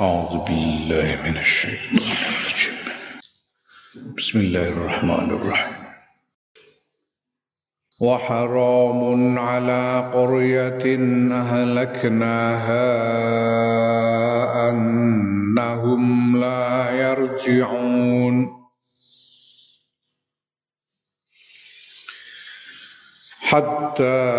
أعوذ بالله من الشيطان الرجيم. بسم الله الرحمن الرحيم. وحرام على قرية أهلكناها أنهم لا يرجعون. حتى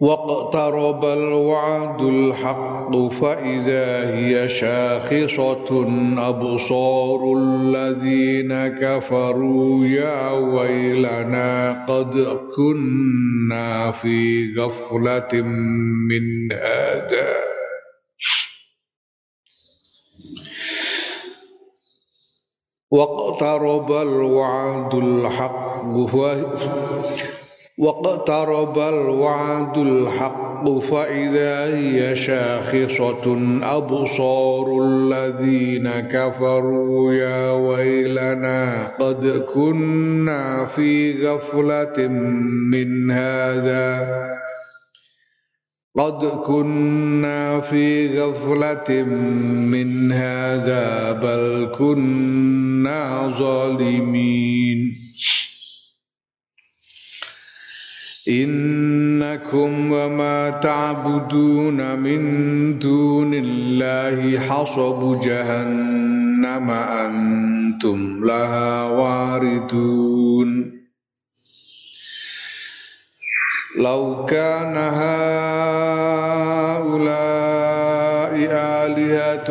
واقترب الوعد الحق فإذا هي شاخصة أبصار الذين كفروا يا ويلنا قد كنا في غفلة من هذا. واقترب الوعد الحق واقترب الوعد الحق فإذا هي شاخصة أبصار الذين كفروا يا ويلنا قد كنا في غفلة من هذا. قد كنا في غفلة من هذا بل كنا ظالمين. إنكم وما تعبدون من دون الله حصب جهنم أنتم لها واردون. لو كان هؤلاء آلهة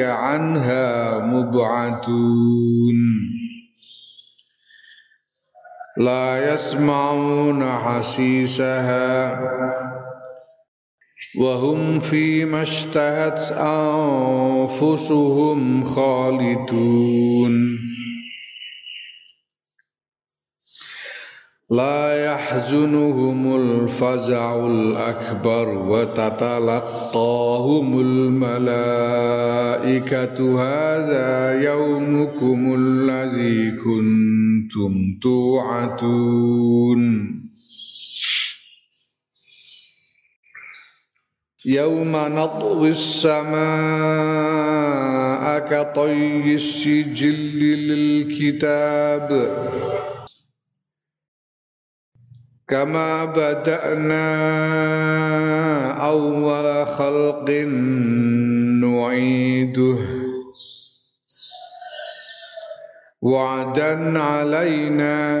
عنها مبعدون لا يسمعون حسيسها وهم فيما اشتهت أنفسهم خالدون. لا يحزنهم الفزع الأكبر وتتلقاهم الملائكة. هذا يومكم الذي كنتم توعدون. يوم نطوي السماء كطي السجل للكتاب. كما بدأنا أول خلق نعيده. وعدا علينا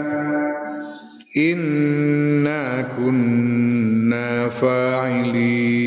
إنا كنا فاعلين.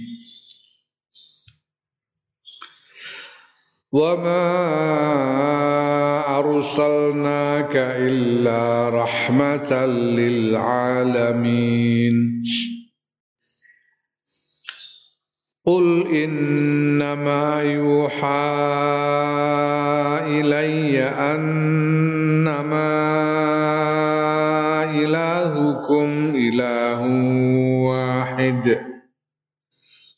وما أرسلناك إلا رحمة للعالمين. قل إنما يوحى إلي أنما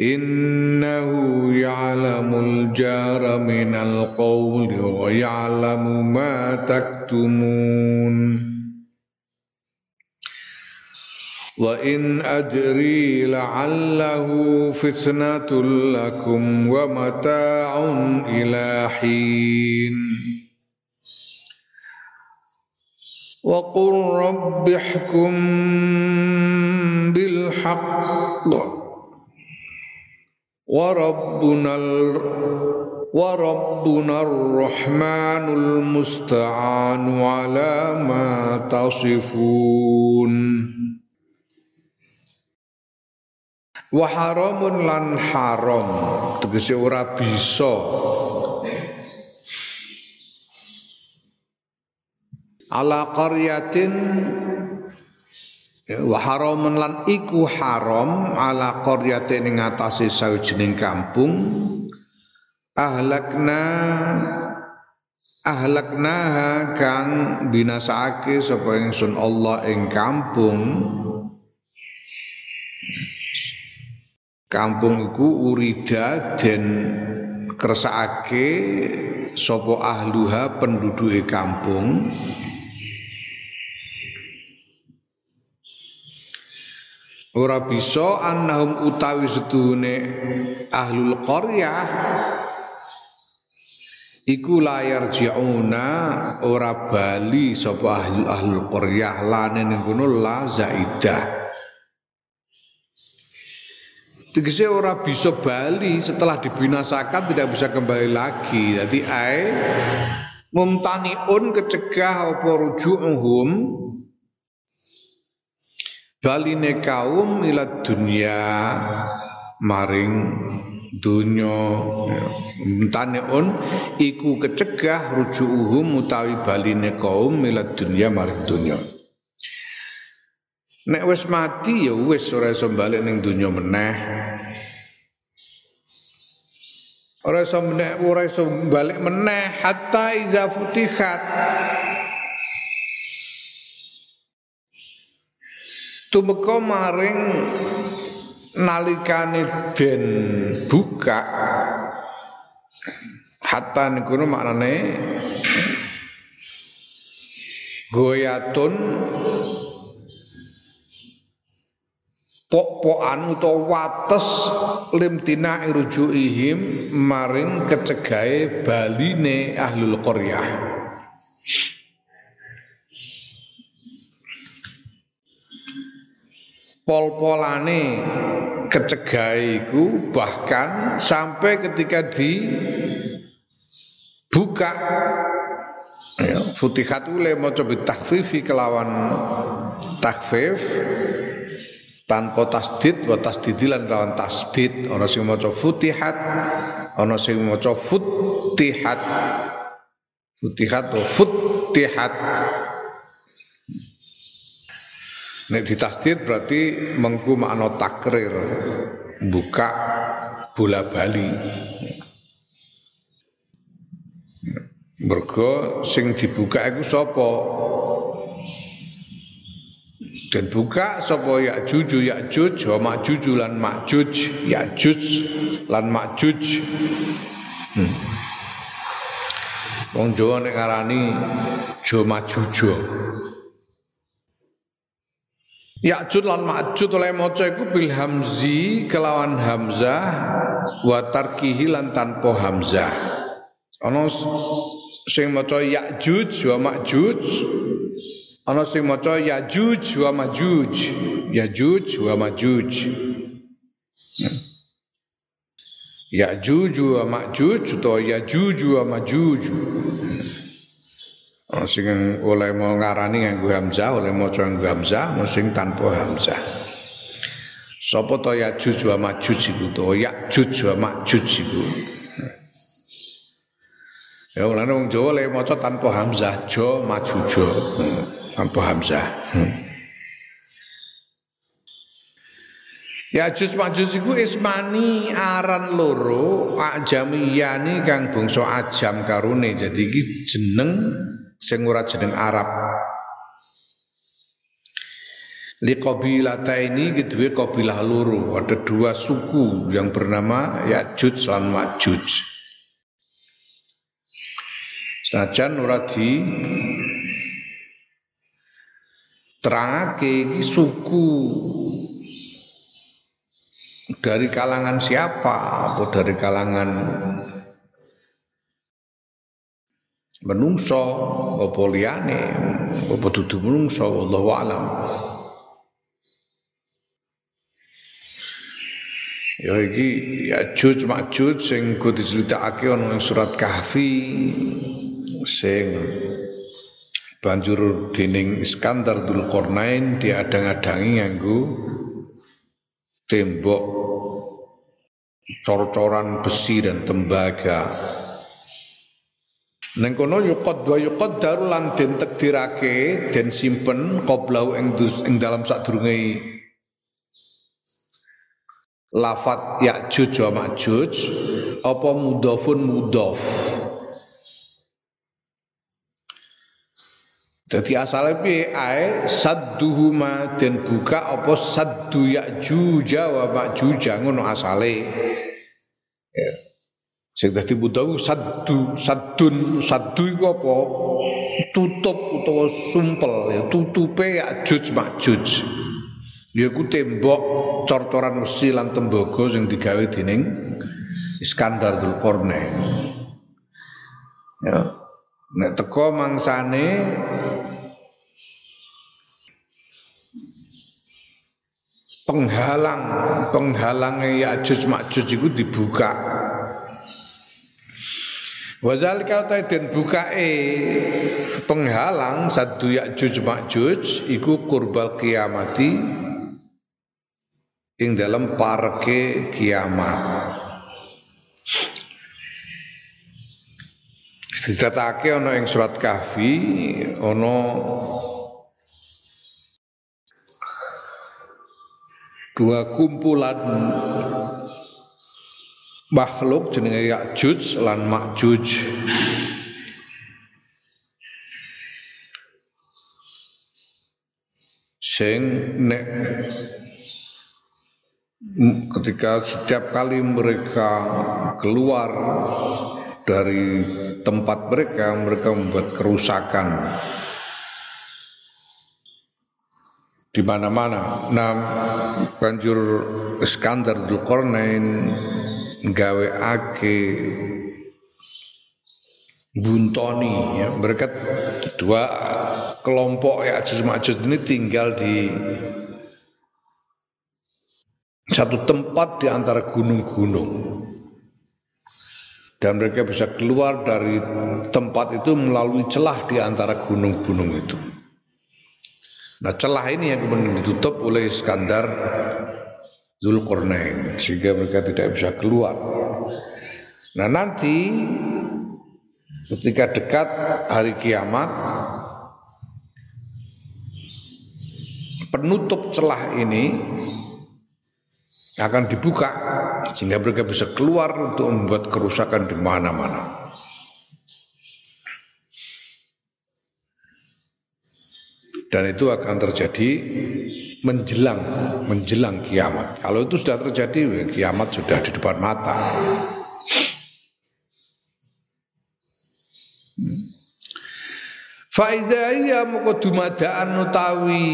إنه يعلم الجار من القول ويعلم ما تكتمون. وإن أدري لعله فتنة لكم ومتاع إلى حين. وقل رب احكم بالحق. وربنا وربنا الرحمن المستعان على ما تصفون wa haramun lan haram tegese ora bisa ala qaryatin wa haramun lan iku haram ala qaryatin ing atase sawijining kampung. Ahlakna ahlaknaha kang binasake sapa ingsun Allah ing kampung. Kampung iku urida den kersakake sapa ahluha penduduke kampung ora bisa annahum utawi sedune ahlul qaryah. Iku layar ji'una ora bali sapa ahlul ahlul qaryah. Lane ning kono la zaidah. Tegese ora bisa bali setelah dibinasakan tidak bisa kembali lagi. Jadi ai mumtaniun kecegah apa rujuhum baline kaum ila dunia maring dunya mumtaniun iku kecegah rujuhum utawi baline kaum ila dunia maring dunya Nek wis mati ya wis ora iso balik ning donya meneh. Ora iso meneh ora iso balik meneh hatta iza futihat. Tumeka maring nalikane den buka hatta niku maknane goyatun pok-pokan utawa wates limtina irujuihim maring kecegahe baline ahlul qaryah pol-polane kecegahe iku bahkan sampai ketika di buka ya, futihat ule maca bitakfifi kelawan takfif tanpa tasdid wa tasdidilan lawan tasdid. Ana sing maca futihat ana sing maca futihat. Futihat wa futihat Nek ditasdid berarti mengku makna takrir buka bola bali. Mergo sing dibuka iku sapa? Dan buka sapa? Ya'juj Ya'juj wa Ma'juj lan Ma'juj Ya'juj lan Ma'juj. Hmm. Wong Jawa nek ngarani Jo Ma'juj Ya'juj lan Ma'juj oleh maca iku bil hamzi kelawan hamzah wa tarkihi lan tanpa hamzah. Ana sing maca Ya'juj wa Ma'juj ana sing maca Yajuj wa Majuj Yajuj wa Majuj Yajuj wa Majuj utawa Yajuj wa Majuj sing oleh mau ngarani nganggo hamzah oleh maca nganggo hamzah sing tanpa hamzah Sapa to Yajuj wa Majuj iku to Yajuj wa Majuj iku. Ya ulane wong Jawa le maca tanpa hamzah jo majujo. Hmm, tanpa hamzah. Hmm. Yajuj Majuj iku ismani aran loro ajamiyani kang bangsa ajam karune. Jadi iki jeneng sing ora jeneng Arab. Li ini kedua kabilah loro, ada dua suku yang bernama Ya'juj dan Ma'juj. Senajan ora terangake suku. Dari kalangan siapa? Atau dari kalangan menungso apa liyane? Apa dudu menungso? Wallahu alam. Ya iki ya Juj Makjuj sing ku diceritakake ana surat Kahfi sing banjur dening Iskandar Dzulqarnain diadang-adangi nganggo tembok cor-coran besi dan tembaga. Neng kono dua yukot daru lan den tekdirake den simpen qoblau ing ing dalam sadurunge lafat Ya'juj wa Ma'juj apa mudhafun mudhaf Jadi asalnya piye ae sadduhuma den buka apa saddu Ya'juj wa Ma'juj ngono asale. Ya. Sing dadi mudhaf saddu saddun saddu iku apa? Tutup utawa sumpel ya tutupe Ya'juj Ma'juj. Ya ku tembok cor-coran wesi lan tembaga sing digawe dening Iskandar Dzulqarnain. Ya. Nek teko mangsane penghalang penghalangnya Ya'juj Ma'juj itu dibuka. Wazalika ta den bukae penghalang satu Ya'juj Ma'juj iku kurbal kiamati ing dalam parke kiamat. Dicatatake ana ing surat Kahfi ana dua kumpulan makhluk jenenge Ya'juj lan Ma'juj. Sing nek ketika setiap kali mereka keluar dari tempat mereka mereka membuat kerusakan di mana-mana. Nah, banjur Iskandar Dzulqarnain gawe ake buntoni ya. Mereka dua kelompok ya Majuj ini tinggal di satu tempat di antara gunung-gunung dan mereka bisa keluar dari tempat itu melalui celah di antara gunung-gunung itu. Nah celah ini yang kemudian ditutup oleh Iskandar Zulkarnain sehingga mereka tidak bisa keluar. Nah nanti ketika dekat hari kiamat penutup celah ini akan dibuka sehingga mereka bisa keluar untuk membuat kerusakan di mana-mana. Dan itu akan terjadi menjelang menjelang kiamat. Kalau itu sudah terjadi, kiamat sudah di depan mata. Faida iya utawi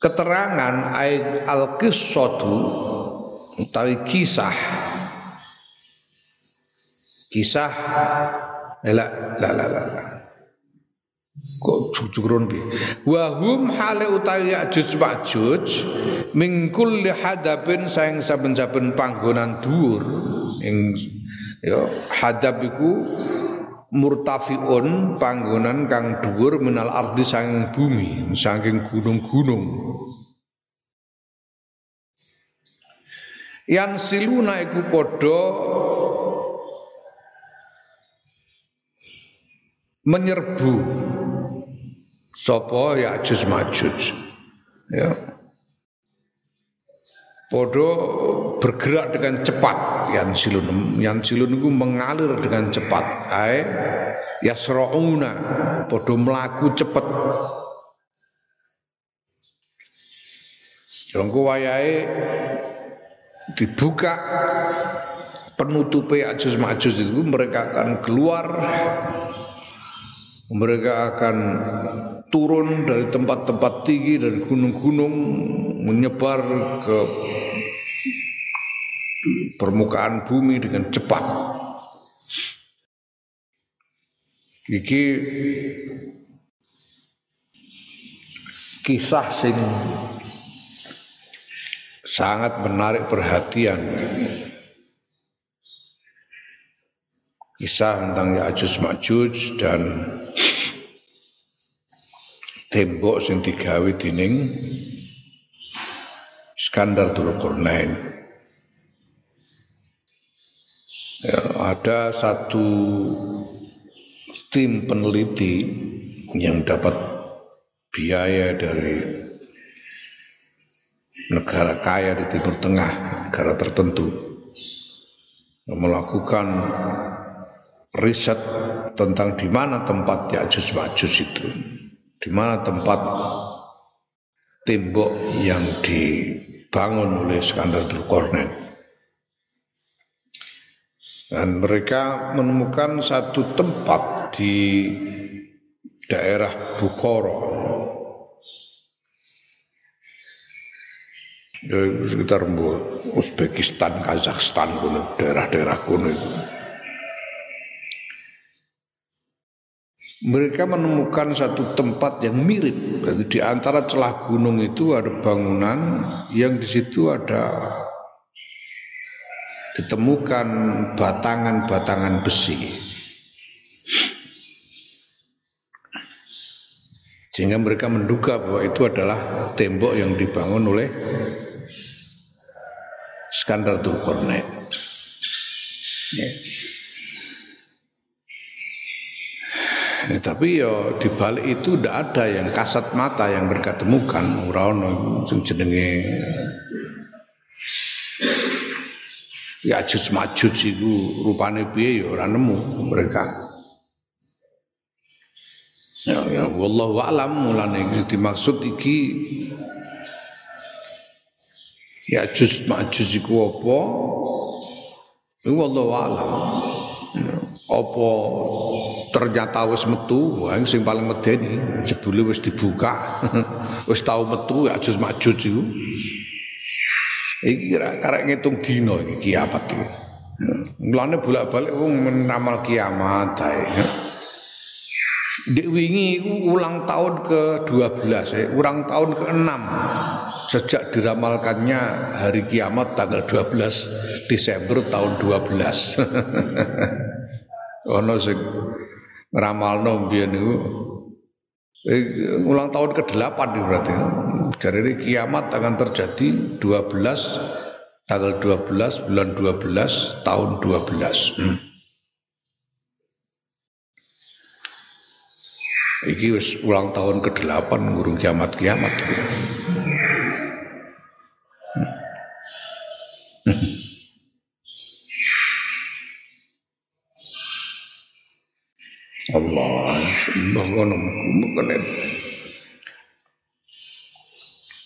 keterangan ayat al-qissatu utawi kisah kisah la la la la kok jujurun bi wa hum hale utawi Ya'juj Ma'juj min kulli hadabin saing saben-saben panggonan dhuwur ing ya hadab iku murtafiun panggonan kang dhuwur minal ardi saking bumi saking gunung-gunung. Yang siluna iku padha menyerbu. Sapa Ya'juj Ma'juj ya. Podo bergerak dengan cepat. Yang silun yang silun itu mengalir dengan cepat. Ai yasrauna podo melaku cepat. Jongko wayahe dibuka penutupi Ajuz Ma'juz itu mereka akan keluar mereka akan turun dari tempat-tempat tinggi dari gunung-gunung menyebar ke permukaan bumi dengan cepat. Iki kisah sing sangat menarik perhatian. Kisah tentang Ya'juj Ma'juj dan tembok sing digawe dening Iskandar Dzulkarnain. Ya, ada satu tim peneliti yang dapat biaya dari negara kaya di Timur Tengah, negara tertentu, melakukan riset tentang di mana tempat Ya'juj Ma'juj itu di mana tempat tembok yang dibangun oleh Skandar Dzulkarnain. Dan mereka menemukan satu tempat di daerah Bukhara. sekitar Uzbekistan, Kazakhstan, daerah-daerah kuno itu. Mereka menemukan satu tempat yang mirip. Jadi di antara celah gunung itu ada bangunan yang di situ ada ditemukan batangan-batangan besi. Sehingga mereka menduga bahwa itu adalah tembok yang dibangun oleh Skandar Dzulkarnain. Ya. Ya, tapi ya di balik itu tidak ada yang kasat mata yang mereka temukan ora ono sing jenenge ya jus majus iku. Rupane piye ya ora nemu mereka. Ya ya wallahu alam mulane dimaksud iki ya jus majus iku apa? Wallahu alam. Ya, apa ternyata wis metu? Wah sing paling medeni jebule wis dibuka. Wis tau metu ya jus majus iku. Iki karek ngitung dina iki kiamat iki. Mulane bolak-balik wong menamal kiamat ae. Dek wingi ulang tahun ke-12 eh, ulang tahun ke-6 sejak diramalkannya hari kiamat tanggal 12 Desember tahun 12. Ono sing ngeramalno biyen niku eh, ulang tahun ke-8 berarti. Dari kiamat akan terjadi 12 tanggal 12 bulan 12 tahun 12. Hmm. Iki wis ulang tahun ke-8 ngurung kiamat-kiamat. Hmm. Allah sembah ngono mengene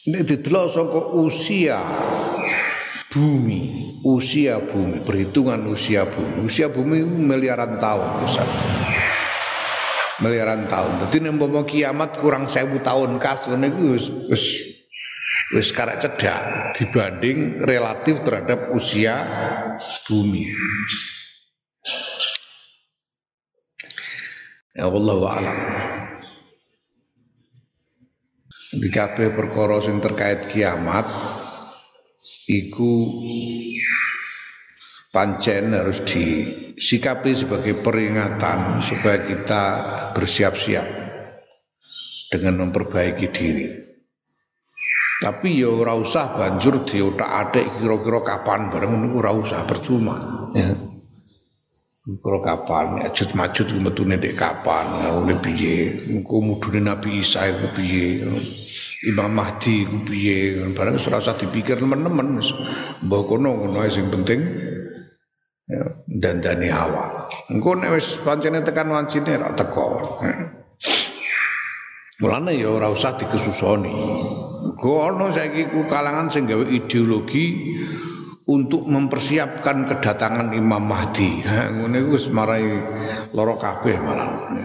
Ini didelok saka usia bumi, usia bumi, perhitungan usia bumi. Usia bumi miliaran tahun bisa. Miliaran tahun. Dadi nek umpama kiamat kurang sewu tahun kas ngene iku wis wis wis cedak dibanding relatif terhadap usia bumi. Ya Allah alam. Di kabeh perkara sing terkait kiamat iku pancen harus disikapi sebagai peringatan supaya kita bersiap-siap dengan memperbaiki diri. Tapi ya ora usah banjur diotak-atik kira-kira kapan bareng niku ora usah percuma. Ya. Kira kapan ya jut majut metune dek kapan oleh piye engko mudune Nabi Isa iku piye Imam Mahdi iku piye barang usah dipikir teman-teman mbok kono ngono sing penting ya, dandani awak. Engko nek pancene tekan wancine ra teko. Mulane ya ora usah dikesusoni. Gono saiki ku kalangan sing gawe ideologi untuk mempersiapkan kedatangan Imam Mahdi. Ngene iku wis marai lara kabeh malah.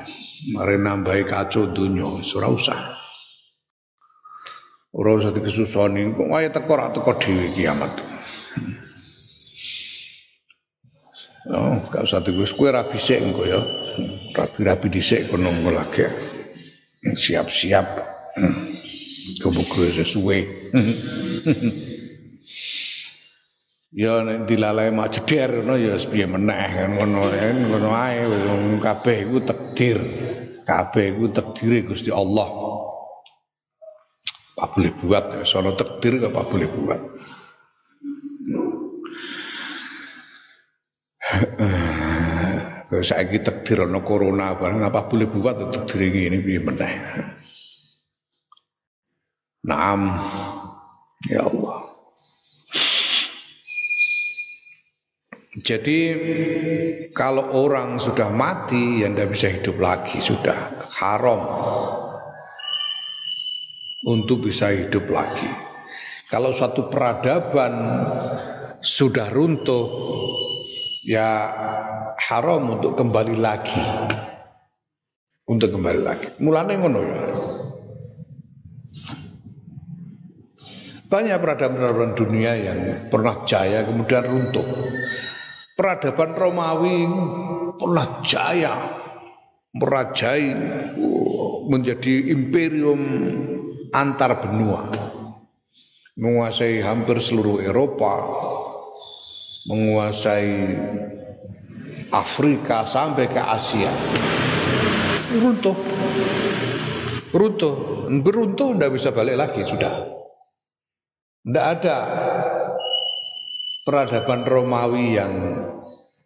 Mari nambahi kacau dunya, ora usah. Ora usah dikesusoni, kok wae teko ra teko dhewe kiamat. Oh, gak usah tunggu kowe ra bisik engko ya. Rapi-rapi dhisik kono lagi. Siap-siap. Kebuku sesuai. ya nek dilalai mak jeder ngono ya piye meneh ngono ngono ae wis kabeh iku takdir. Kabeh iku takdire Gusti Allah. Apa boleh buat, sono takdir apa boleh buat. Saiki takdir ana corona bareng apa boleh buat takdir ini piye meneh. Naam. Ya Allah. Jadi kalau orang sudah mati ya tidak bisa hidup lagi sudah haram untuk bisa hidup lagi. Kalau suatu peradaban sudah runtuh ya haram untuk kembali lagi. Untuk kembali lagi. Mulane ngono ya. Banyak peradaban-peradaban dunia yang pernah jaya kemudian runtuh. Peradaban Romawi pernah jaya, merajai menjadi imperium antar benua. Menguasai hampir seluruh Eropa, menguasai Afrika sampai ke Asia. Runtuh. Runtuh. Beruntuh tidak bisa balik lagi sudah. Tidak ada peradaban Romawi yang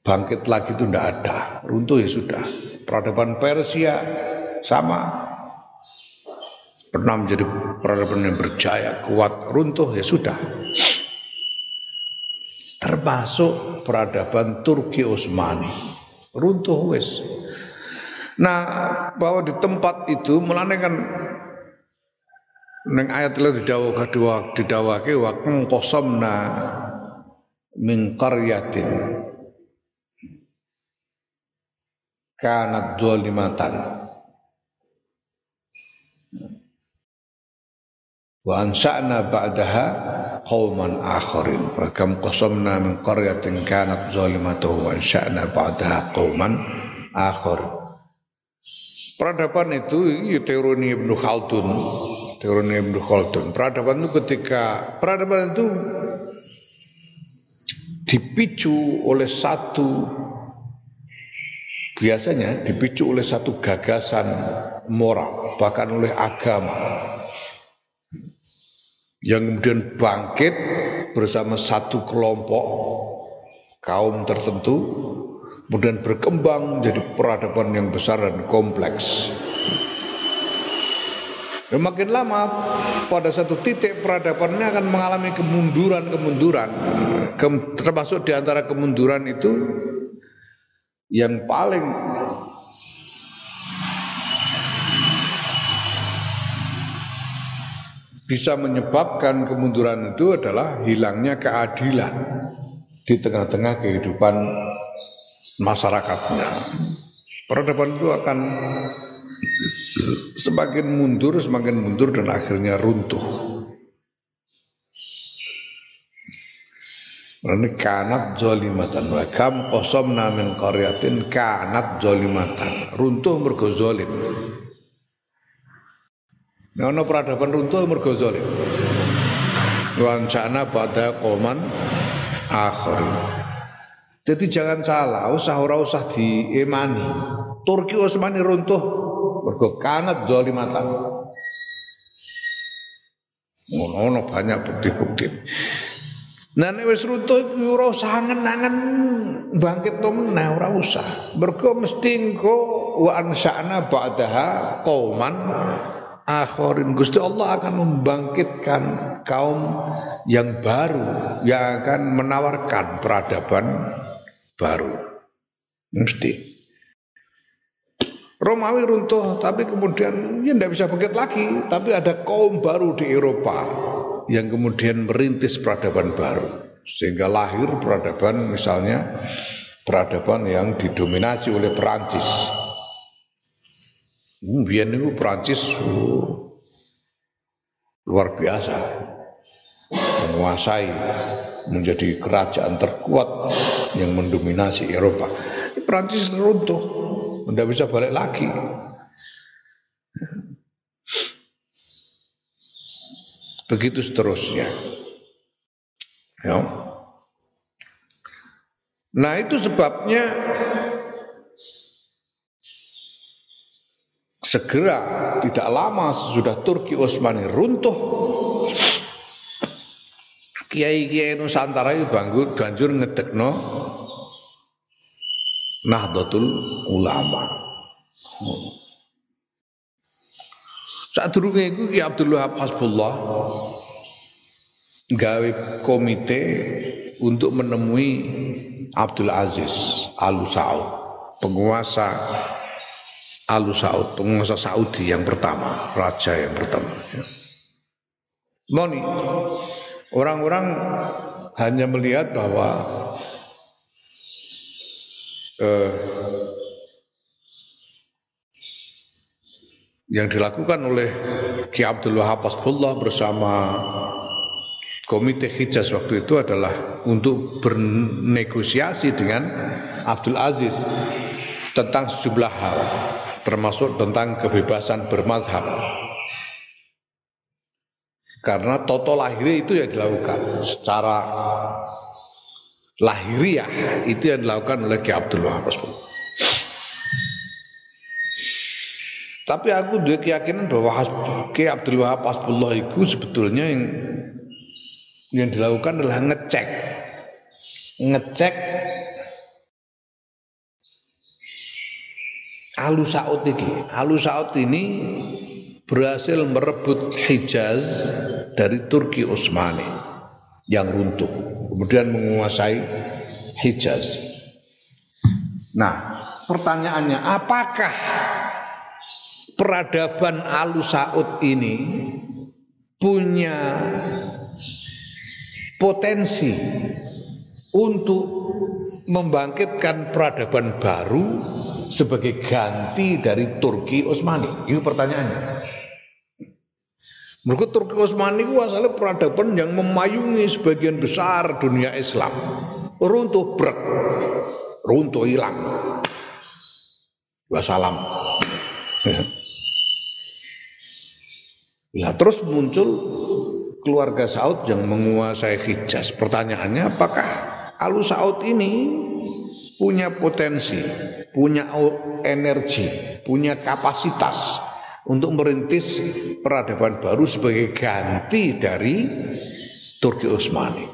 bangkit lagi itu tidak ada. Runtuh ya sudah. Peradaban Persia sama. Pernah menjadi peradaban yang berjaya, kuat, runtuh ya sudah termasuk peradaban Turki Utsmani runtuh wis nah bahwa di tempat itu mulane kan neng ayat itu didawuh kedua didawake wa qasamna min qaryatin. Kanat zalimatan wa ansa'na ba'daha qauman akharin. Wa kam qasamna min qaryatin kanat zalimatan wa ansha'na ba'daha qauman akhar. Peradaban itu ya teori Ibnu Khaldun. Teori Ibnu Khaldun. Peradaban itu ketika peradaban itu dipicu oleh satu biasanya dipicu oleh satu gagasan moral bahkan oleh agama yang kemudian bangkit bersama satu kelompok kaum tertentu kemudian berkembang menjadi peradaban yang besar dan kompleks. Dan makin lama pada satu titik peradabannya akan mengalami kemunduran-kemunduran. termasuk di antara kemunduran itu yang paling bisa menyebabkan kemunduran itu adalah hilangnya keadilan di tengah-tengah kehidupan masyarakatnya. Peradaban itu akan semakin mundur, semakin mundur dan akhirnya runtuh. Ini kanat zolimatan wa kam qasomna min qaryatin kanat zolimatan. Runtuh mergo zolim. Nono peradaban runtuh mergo zalim. Wancana pada koman akhir. Jadi jangan salah, usah ora usah diemani. Turki Utsmani runtuh mergo kanat zalimatan. Ngono banyak bukti-bukti. Nah nek wis runtuh ora usah angen-angen bangkit to meneh ora usah. Mergo mesti engko wa ansa'na ba'daha qauman akhirin Gusti Allah akan membangkitkan kaum yang baru yang akan menawarkan peradaban baru mesti Romawi runtuh tapi kemudian ya tidak bisa bangkit lagi tapi ada kaum baru di Eropa yang kemudian merintis peradaban baru sehingga lahir peradaban misalnya peradaban yang didominasi oleh Perancis. Biar itu Perancis oh, luar biasa menguasai menjadi kerajaan terkuat yang mendominasi Eropa. Perancis runtuh tidak bisa balik lagi. Begitu seterusnya. Ya. Nah itu sebabnya segera tidak lama sesudah Turki Utsmani runtuh kiai-kiai Nusantara itu banjur ngedekno Nahdlatul Ulama. Saat durunge iku Ki Abdul Wahab Hasbullah gawe komite untuk menemui Abdul Aziz Al Saud, penguasa Al Saud, penguasa Saudi yang pertama, raja yang pertama. Moni, orang-orang hanya melihat bahwa eh, yang dilakukan oleh Ki Abdul Wahab Asbullah bersama Komite Hijaz waktu itu adalah untuk bernegosiasi dengan Abdul Aziz tentang sejumlah hal termasuk tentang kebebasan bermazhab. Karena toto lahir itu yang dilakukan secara lahiriah itu yang dilakukan oleh Ki Abdul Wahab Tapi aku dua keyakinan bahwa Ki Abdul Wahab Hasbullah itu sebetulnya yang yang dilakukan adalah ngecek. Ngecek Alu Saud ini. Alu Saud ini berhasil merebut Hijaz dari Turki Utsmani yang runtuh, kemudian menguasai Hijaz. Nah, pertanyaannya, apakah peradaban Alu Saud ini punya potensi untuk membangkitkan peradaban baru sebagai ganti dari Turki Utsmani? Ini pertanyaannya. Mereka Turki Utsmani itu asalnya peradaban yang memayungi sebagian besar dunia Islam. Runtuh brek, runtuh hilang. Wassalam. Ya terus muncul keluarga Saud yang menguasai Hijaz. Pertanyaannya apakah Alu Saud ini punya potensi, punya energi, punya kapasitas untuk merintis peradaban baru sebagai ganti dari Turki Utsmani.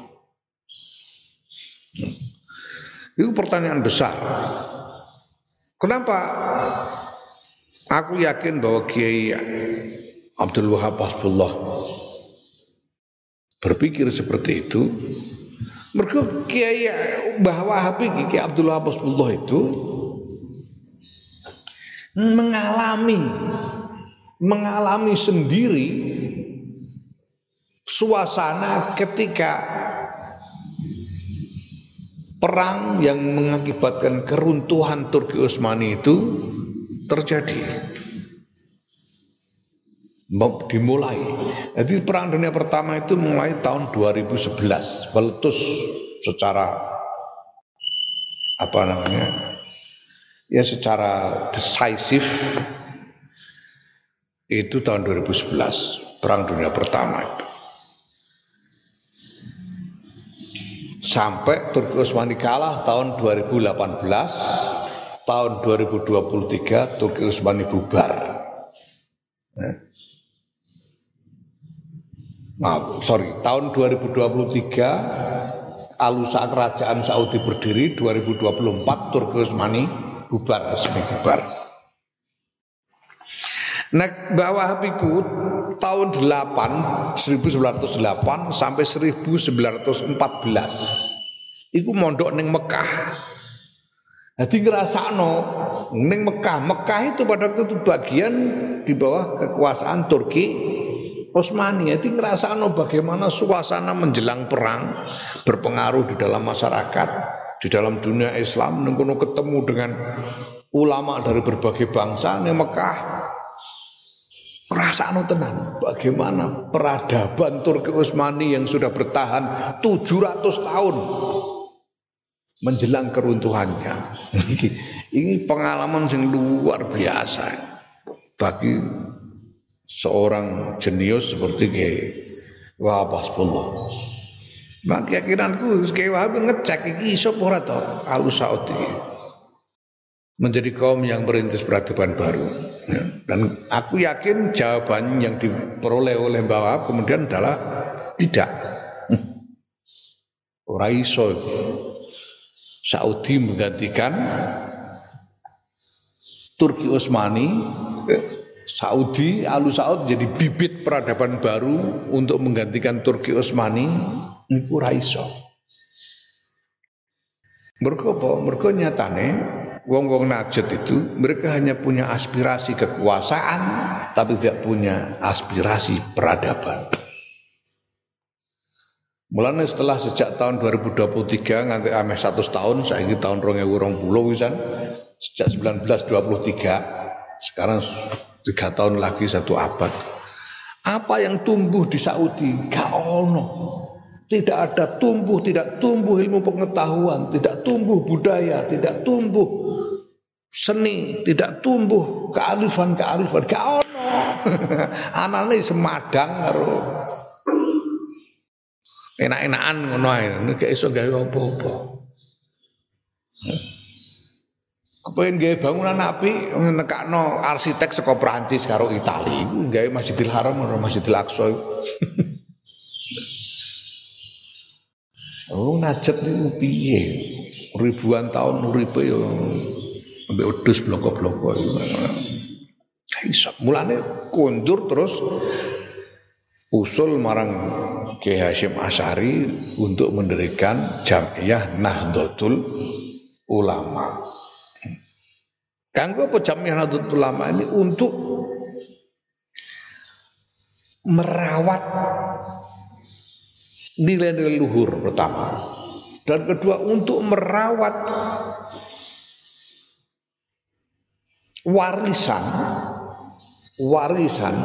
Itu pertanyaan besar. Kenapa aku yakin bahwa Kiai Abdul Wahab Hasbullah berpikir seperti itu? Mereka Kiai Mbah Wahab Kiai Abdul Wahab Hasbullah itu mengalami mengalami sendiri suasana ketika perang yang mengakibatkan keruntuhan Turki Utsmani itu terjadi. Dimulai. Jadi perang dunia pertama itu mulai tahun 2011 meletus secara apa namanya? Ya secara decisif itu tahun 2011 perang dunia pertama itu. Sampai Turki Utsmani kalah tahun 2018 tahun 2023 Turki Utsmani bubar. Maaf, sorry, tahun 2023 Alusa Kerajaan Saudi berdiri 2024 Turki Utsmani bubar resmi bubar. Nek bawah Wahabiku tahun 8 1908 sampai 1914 iku mondok ning Mekah. Jadi ngerasakno ning Mekah. Mekah itu pada waktu itu bagian di bawah kekuasaan Turki Osmani itu ngerasa bagaimana suasana menjelang perang berpengaruh di dalam masyarakat, di dalam dunia Islam, nengkono ketemu dengan ulama dari berbagai bangsa di Mekah. Perasaan tenang bagaimana peradaban Turki Utsmani yang sudah bertahan 700 tahun menjelang keruntuhannya. Ini pengalaman yang luar biasa bagi seorang jenius seperti Kiai Wahab Hasbullah. Mak keyakinanku Kiai Wahab ngecek iki iso ora to Al Saudi. Menjadi kaum yang merintis peradaban baru. Ya. Dan aku yakin jawaban yang diperoleh oleh Mbak kemudian adalah tidak. Ora iso. Saudi menggantikan Turki Utsmani Saudi, Alu Saud jadi bibit peradaban baru untuk menggantikan Turki Utsmani niku ra iso. Mergo apa? Mergo nyatane wong-wong Najd itu mereka hanya punya aspirasi kekuasaan tapi tidak punya aspirasi peradaban. Mulanya setelah sejak tahun 2023 nganti ameh 100 tahun, ini tahun 2020 wisan, sejak 1923 sekarang tiga tahun lagi satu abad. Apa yang tumbuh di Saudi? Gak ono. Tidak ada tumbuh, tidak tumbuh ilmu pengetahuan, tidak tumbuh budaya, tidak tumbuh seni, tidak tumbuh kearifan-kearifan. Gak ono. Anane semadang karo enak-enakan ngono ae. Nek iso gawe apa-apa. Kepengen gawe bangunan api nekakno arsitek saka Prancis karo Itali gawe Masjidil Haram karo Masjidil Aqsa. oh najet niku piye? Ribuan tahun uripe yo ambek wedhus bloko-bloko iso. Mulane kondur terus usul marang Ki Hashim Asyari untuk mendirikan Jamiah Nahdlatul Ulama. Kanggo apa Jamiah Nahdlatul Ulama ini untuk merawat nilai-nilai luhur pertama dan kedua untuk merawat warisan warisan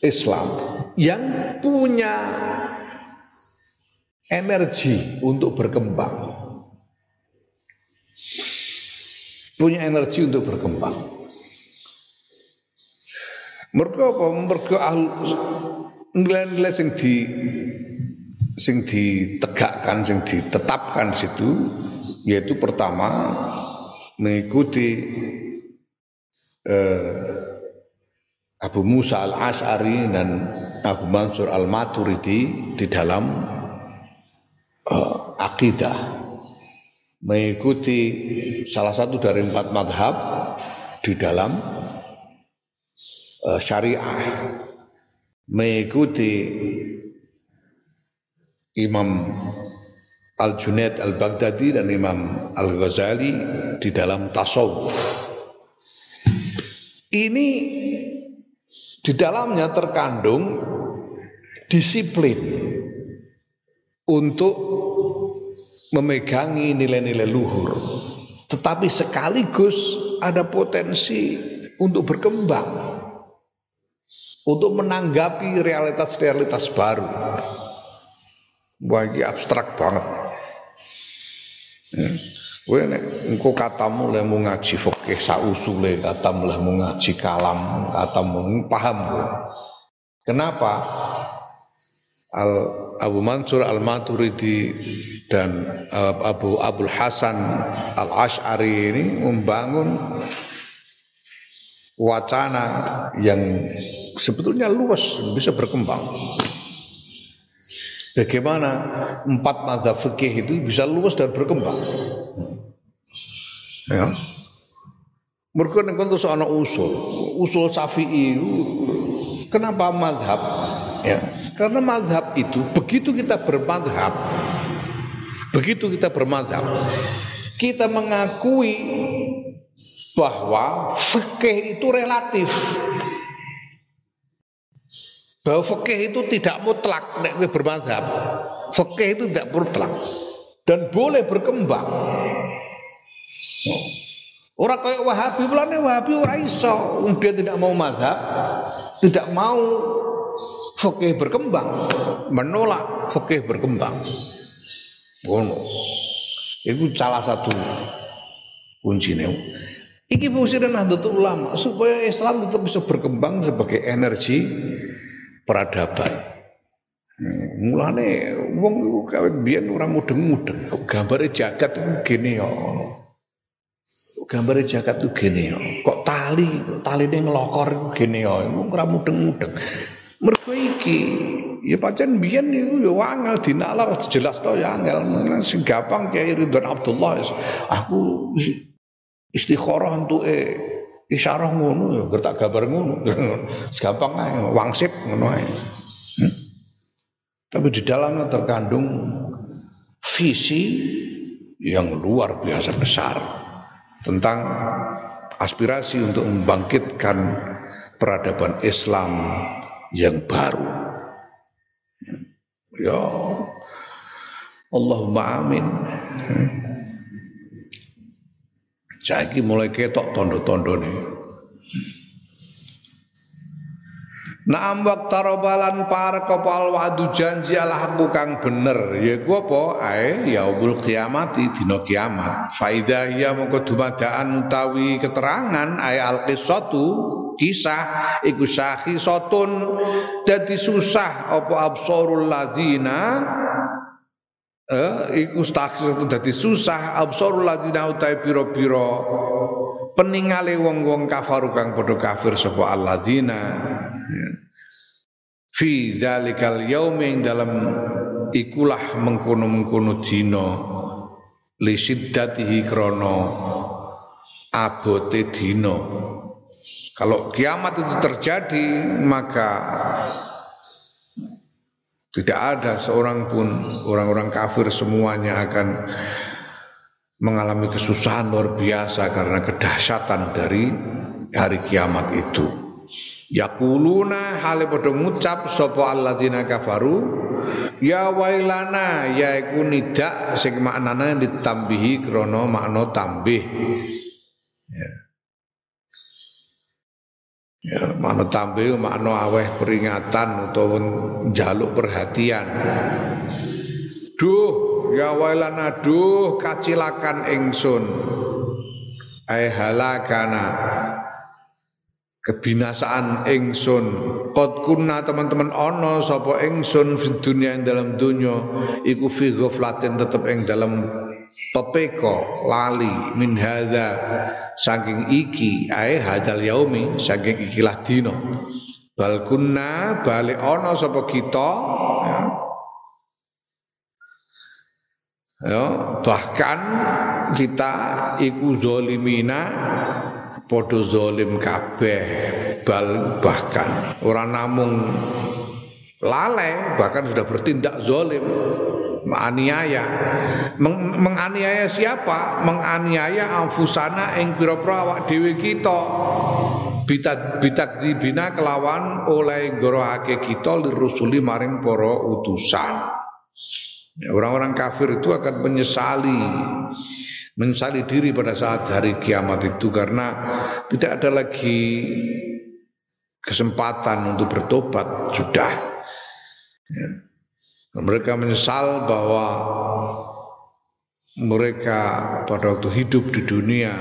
Islam yang punya energi untuk berkembang punya energi untuk berkembang. Mereka apa? Mereka nilai-nilai yang di sing ditegakkan, sing ditetapkan situ yaitu pertama mengikuti eh, Abu Musa al Ashari dan Abu Mansur al Maturidi di dalam eh, akidah. Mengikuti salah satu dari empat madhab di dalam uh, syariah. Mengikuti Imam Al-Junaid Al-Baghdadi dan Imam Al-Ghazali di dalam tasawuf. Ini di dalamnya terkandung disiplin untuk memegangi nilai-nilai luhur tetapi sekaligus ada potensi untuk berkembang untuk menanggapi realitas-realitas baru bagi abstrak banget. Kowe nek engko katamu le mau ngaji fikih sausule katamu mau ngaji kalam katamu paham kowe. Kenapa? Al Abu Mansur Al Maturidi dan uh, Abu Abdul Hasan Al Ash'ari ini membangun wacana yang sebetulnya luas bisa berkembang. Bagaimana empat mazhab fikih itu bisa luas dan berkembang. Ya. Mereka nek kono ana usul, usul Syafi'i kenapa mazhab? Ya, karena mazhab itu begitu kita bermazhab, begitu kita bermazhab, kita mengakui bahwa fikih itu relatif. Bahwa fikih itu tidak mutlak nek bermazhab. Fikih itu tidak mutlak dan boleh berkembang. Orang kayak Wahabi, mulane Wahabi ora iso, dia tidak mau mazhab, tidak mau fikih berkembang, menolak fikih berkembang. Ngono. Itu salah satu kuncinya. Iki fungsi Nahdlatul Ulama supaya Islam tetap bisa berkembang sebagai energi peradaban. Mulane wong iku kawit biyen ora mudeng-mudeng. Gambare jagat iku gene ya. Gambare jagat itu gini ya. Kok tali, tali ini ngelokor itu gini ya. Itu ora mudeng-mudeng. Mergo iki ya pancen biyen niku ya angel dinalar jelas to ya angel. Sing gampang Kiai Ridwan Abdullah aku istikharah entuke isyarah ngono ya gertak gambar ngono. Segampang ae wangsit ngono ae. Hmm? Tapi di dalamnya terkandung visi yang luar biasa besar tentang aspirasi untuk membangkitkan peradaban Islam yang baru. Ya Allahumma amin. Saiki mulai ketok tondo-tondo nih. Naam waqtarobalan par kopal wadu janji ala haku kang bener. Ya gua apa? Ae yaumul kiamati dina kiamat. Faida ya mongko dumadaan utawi keterangan. Ae al qissatu kisah iku sotun. Dadi susah apa absarul lazina eh iku satu dadi susah. Absarul lazina utawi pira-pira. Peningale wong-wong kafaru kang padha kafir sapa alladzina. Fi zalikal yaumi dalam ikulah mengkono-mengkono dina. Li siddatihi krana abote dina. Kalau kiamat itu terjadi maka tidak ada seorang pun orang-orang kafir semuanya akan mengalami kesusahan luar biasa karena kedahsyatan dari hari kiamat itu. Yaquluna hale padha ngucap sapa alladzina kafaru ya wailana yaiku nidak sing maknane ditambihi krana makna tambih. Ya. Ya, makna tambih makna aweh peringatan utawa njaluk perhatian. Duh, ya wailana duh kacilakan ingsun. Ai halakana kebinasaan ingsun qad kunna teman-teman ana sapa ingsun fid dunya ing dalam dunya iku fi ghaflatin tetep ing dalam pepeko lali min hadza saking iki ae hadal yaumi saking ikilah dina. Bal kunna bali ana sapa kita? Ya. bahkan kita iku zalimina podo zolim kabeh bal bahkan. Orang namung lalai bahkan sudah bertindak zolim menganiaya. Meng, menganiaya siapa? Menganiaya amfusana ing pira-pira awak dhewe kita. Bitak bitak dibina kelawan oleh gorohake kita lirusuli maring para utusan. Orang-orang kafir itu akan menyesali menyesali diri pada saat hari kiamat itu karena tidak ada lagi kesempatan untuk bertobat sudah. Ya. Mereka menyesal bahwa mereka pada waktu hidup di dunia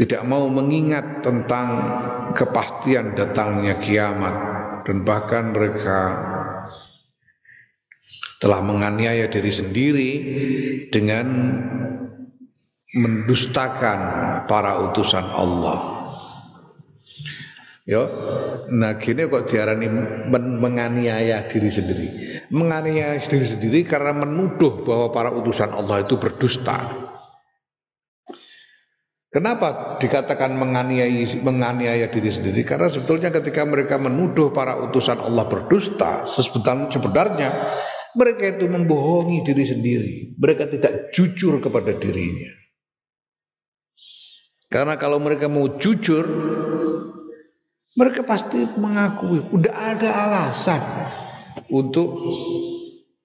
tidak mau mengingat tentang kepastian datangnya kiamat dan bahkan mereka telah menganiaya diri sendiri dengan mendustakan para utusan Allah. Yo, nah gini kok diarani men menganiaya diri sendiri. Menganiaya diri sendiri karena menuduh bahwa para utusan Allah itu berdusta. Kenapa dikatakan menganiaya menganiaya diri sendiri? Karena sebetulnya ketika mereka menuduh para utusan Allah berdusta, sebenarnya mereka itu membohongi diri sendiri. Mereka tidak jujur kepada dirinya. Karena kalau mereka mau jujur, mereka pasti mengakui, udah ada alasan untuk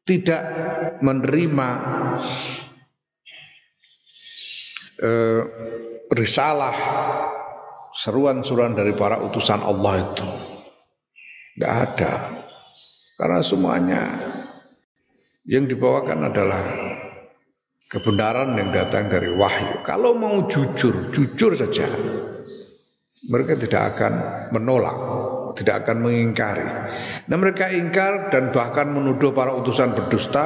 tidak menerima eh, risalah seruan-seruan dari para utusan Allah itu. Tidak ada. Karena semuanya yang dibawakan adalah kebenaran yang datang dari wahyu. Kalau mau jujur, jujur saja. Mereka tidak akan menolak, tidak akan mengingkari. Nah mereka ingkar dan bahkan menuduh para utusan berdusta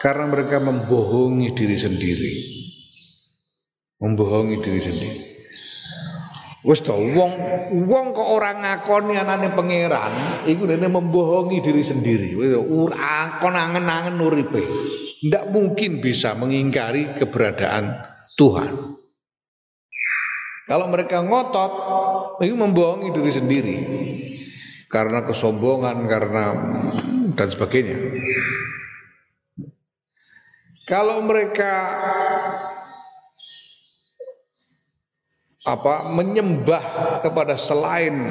karena mereka membohongi diri sendiri. Membohongi diri sendiri. Wes to wong wong kok ora ngakoni anane pangeran, iku dene membohongi diri sendiri. Wis kon angen-angen uripe. Ndak mungkin bisa mengingkari keberadaan Tuhan. Kalau mereka ngotot, itu membohongi diri sendiri. Karena kesombongan, karena dan sebagainya. Kalau mereka apa menyembah kepada selain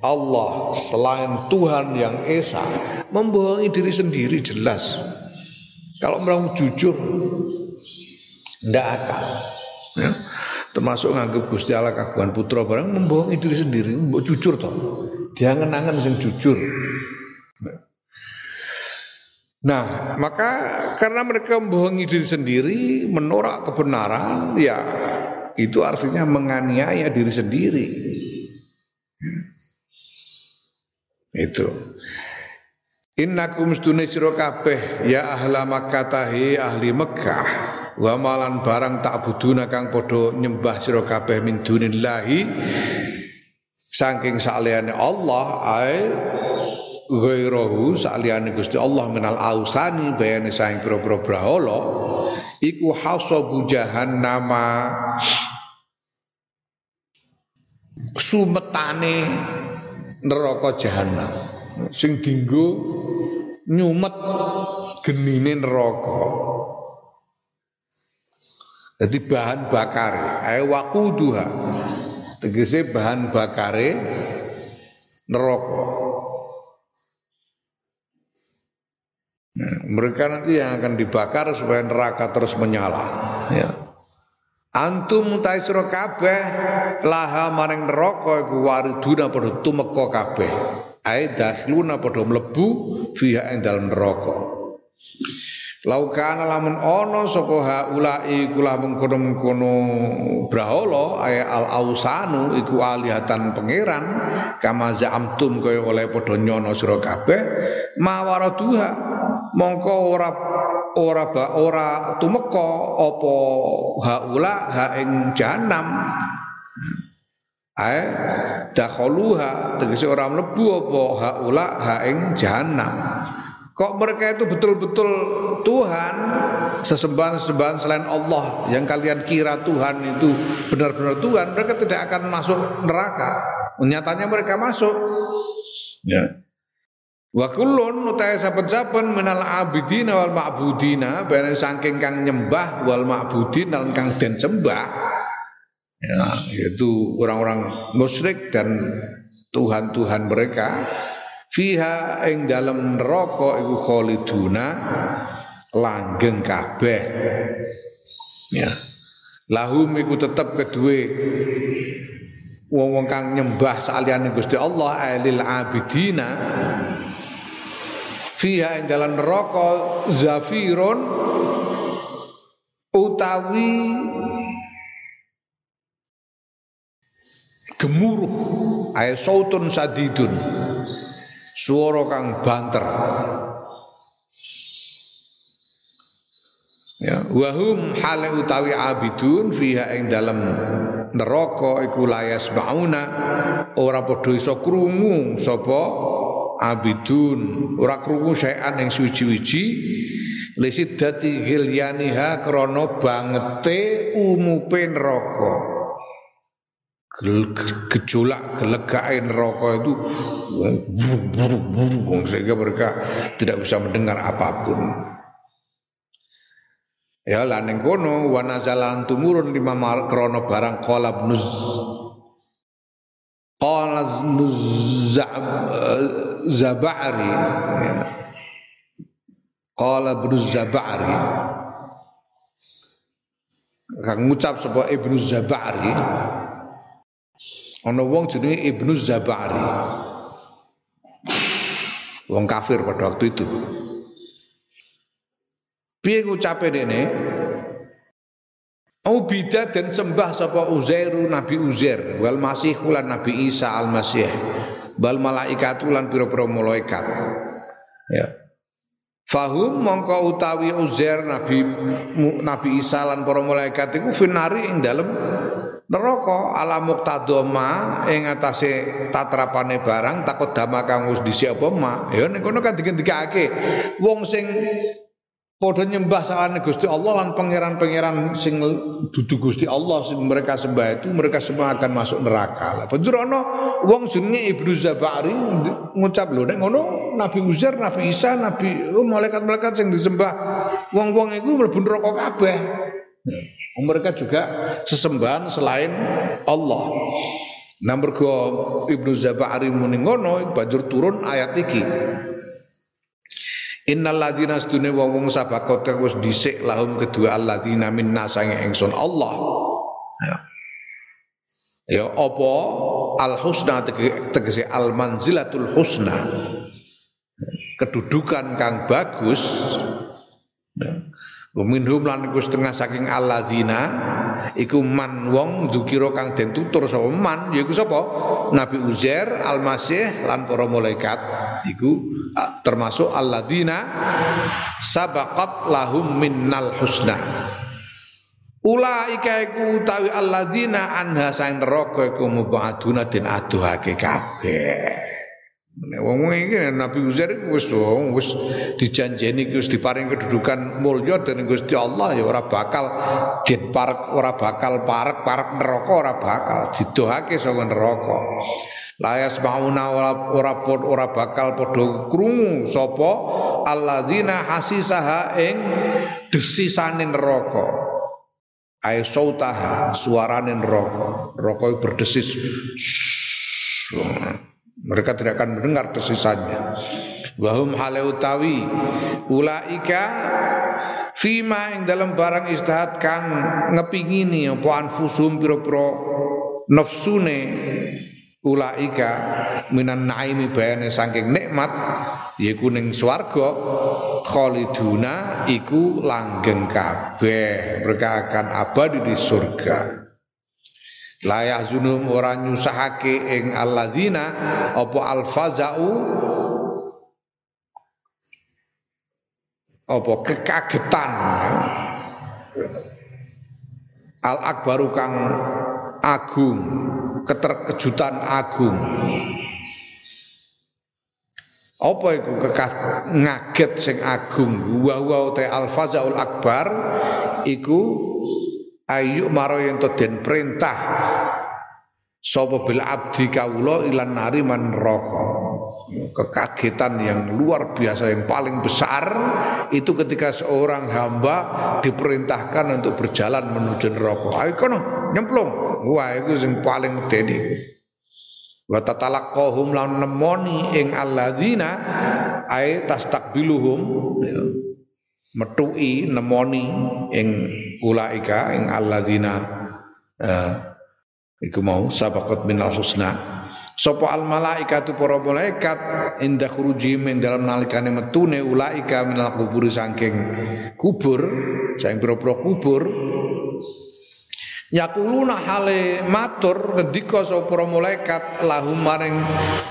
Allah, selain Tuhan yang esa, membohongi diri sendiri jelas. Kalau mau jujur, tidak akan. Ya. Termasuk nganggep Gusti Allah kagungan putra barang membohongi diri sendiri, mbok jujur toh. Diangen-angen sing jujur. Nah, maka karena mereka membohongi diri sendiri, menolak kebenaran, ya itu artinya menganiaya diri sendiri. Itu. Innakum stune sira kabeh ya ahla Makkah ahli Mekah wa malan barang tak buduna kang padha nyembah sira kabeh min dunillahi saking saliyane Allah ai ghairahu saliyane Gusti Allah minal ausani bayane saing pira-pira brahala iku hasabu jahannama. Sumetane neraka jahanam sing dinggo nyumet genine neraka jadi bahan bakare ae waquduha tegese bahan bakare neraka. Nah, mereka nanti yang akan dibakar supaya neraka terus menyala. Ya. Antum mutai sira kabeh laha maring neraka iku wariduna padha tumeka kabeh. Ai dakhluna padha mlebu fiha ing dalem neraka. Laukana lamun ana sapa haulai iku lamun kono-kono brahala ay al ausanu iku alihatan pangeran kama za'amtum kaya oleh padha nyono sira mongko ora ora ba ora tumeka apa haula ha ing jahanam ae dakhaluha tegese ora mlebu apa haula ha ing jahanam kok mereka itu betul-betul Tuhan? Sesembahan-sesembahan selain Allah yang kalian kira Tuhan itu benar-benar Tuhan mereka tidak akan masuk neraka. Nyatanya mereka masuk. Ya. Wa kullun utahe saben-saben minal abidina wal ma'budina bareng saking kang nyembah wal ma'budin lan kang den sembah. Ya, yaitu orang-orang musyrik dan tuhan-tuhan mereka fiha ing dalam neraka iku khaliduna langgeng kabeh. Ya. Lahum iku tetep kedue wong-wong kang nyembah saliyane Gusti Allah alil abidina fiha ing dalam neraka zafirun utawi gemuruh ay sautun sadidun swara kang banter. Ya wahum hale utawi abidun fiha ing dalem neraka iku layas bauna ora padha iso krungu sapa abidun. Ora krungu saean ing suwi-wiji lisiddati gilyaniha krana bangete umupe neraka gejolak gelegake neraka itu buruk-buruk sehingga mereka tidak bisa mendengar apa pun. Ya lan ning kono wa nazalan tumurun lima krana barang qala ibnuz qala zabari. Ya. qala ibnu zabari kang ngucap sapa ibnu zabari ana wong jenenge ibnu zabari wong kafir pada waktu itu Piye ngucape dene? Ubida dan sembah sapa Uzairu Nabi Uzair wal Masih lan Nabi Isa al Masih bal malaikatu lan pira-pira malaikat. Ya. Fahum mongko utawi Uzair Nabi Nabi Isa lan para malaikat iku finari ing dalem neraka ala muqtadoma ing atase tatrapane barang takut dama kang wis dhisik ma ya ning kono kan digendikake wong sing Padha nyembah salane Gusti Allah lan pangeran-pangeran sing dudu Gusti Allah sing mereka sembah itu mereka semua akan masuk neraka. Lah banjur ana wong jenenge Ibnu Zabari ngucap lho nek ngono Nabi Uzair, Nabi Isa, Nabi oh, malaikat-malaikat sing disembah wong-wong iku mlebu neraka kabeh. Hmm. Mereka juga sesembahan selain Allah. Nah mergo Ibnu Zabari muni ngono banjur turun ayat iki. Innal ladina sedune wong wong sabakot kang wis dhisik lahum kedua alladzina minna sange ingsun Allah. Ya. Ya apa al husna tegese al manzilatul husna. Kedudukan kang bagus. Ya. Minhum lan iku setengah saking alladzina iku man wong dzukira kang den tutur sapa man yaiku sapa? Nabi Uzair Al-Masih lan para malaikat iku termasuk alladzina sabaqat lahum minnal husna. Ulaika iku utawi alladzina anha sang neraka iku mubaduna den aduhake kabeh Nek wong iki Nabi Uzair wis wis dijanjeni wis diparing kedudukan mulya dening Gusti Allah ya ora bakal dit parek ora bakal parek-parek neraka ora bakal didohake saka neraka. Layas mauna ora ora ora bakal padha krungu sapa alladzina hasisaha ing desisane neraka. Ai sautaha suarane neraka. Neraka berdesis. Mereka tidak akan mendengar desisannya. Wahum hale utawi ulaika fima ing dalam barang istihad kang ngepingini apa anfusum pira-pira nafsune ulaika minan naimi bayane saking nikmat yaiku ning swarga khaliduna iku langgeng kabeh mereka akan abadi di surga layah zunum ora nyusahake ing alladzina apa alfazau? Apa kekagetan? Al akbaru kang agung keterkejutan agung. Apa iku ngaget sing agung? Wa wa te al akbar iku ayu maro yen den perintah. Sapa bil abdi kawula ilan nari man neraka kekagetan yang luar biasa yang paling besar itu ketika seorang hamba diperintahkan untuk berjalan menuju neraka. Ayo kono nyemplung. Wah itu yang paling medeni wa tatalaqahum lan nemoni ing alladzina ay tastakbiluhum. ya metui nemoni ing ulaika ing alladzina uh, iku mau sabaqat minal husna. Sopo al malaikatu para malaikat indah khurujim ing dalam nalikane metune ulaika minal kubur saking kubur saking pira-pira kubur Yakuluna hale matur ngendika sapa malaikat lahum maring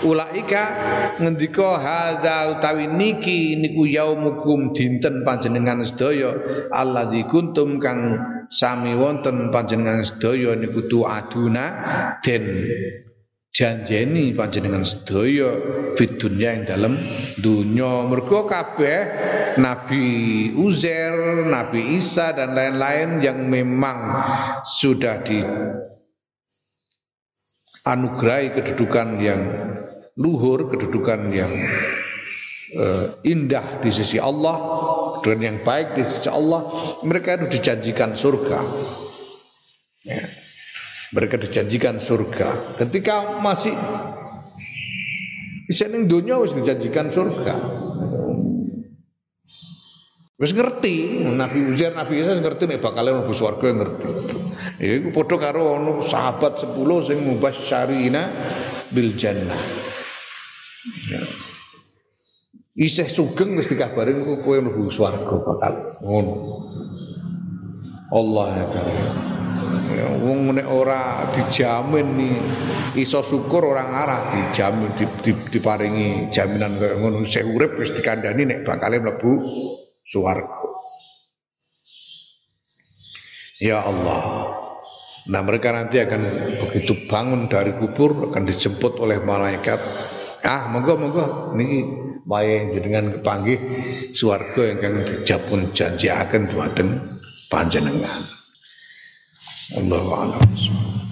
ulaika ngendika hadza utawi niki niku yaumukum dinten panjenengan sedaya alladzi kuntum kang sami wonten panjenengan sedaya niku aduna den janjeni panjenengan sedaya fit dunya ing dalem dunya mergo kabeh Nabi Uzair, Nabi Isa dan lain-lain yang memang sudah di anugerahi kedudukan yang luhur, kedudukan yang uh, indah di sisi Allah, dan yang baik di sisi Allah, mereka itu dijanjikan surga. Ya. Mereka dijanjikan surga. Ketika masih bisa ning dunia wis dijanjikan surga. Wis ngerti Nabi Uzair Nabi Isa ngerti nek bakal mlebu swarga ngerti. Ya iku padha karo ono sahabat 10 sing mubasysyarina bil jannah. Ya. Isih sugeng wis dikabari kowe mlebu swarga bakal ngono. Allah ya karim. Ya, wong nek ora dijamin nih iso syukur orang arah dijamin di, di, diparingi jaminan kaya ngono saya urip wis dikandani nek bakal mlebu swarga. Ya Allah. Nah mereka nanti akan begitu bangun dari kubur akan dijemput oleh malaikat. Ah monggo monggo niki wae jenengan kepanggih swarga ingkang dijapun janjiaken dumateng panjenengan. Allahu a'lam.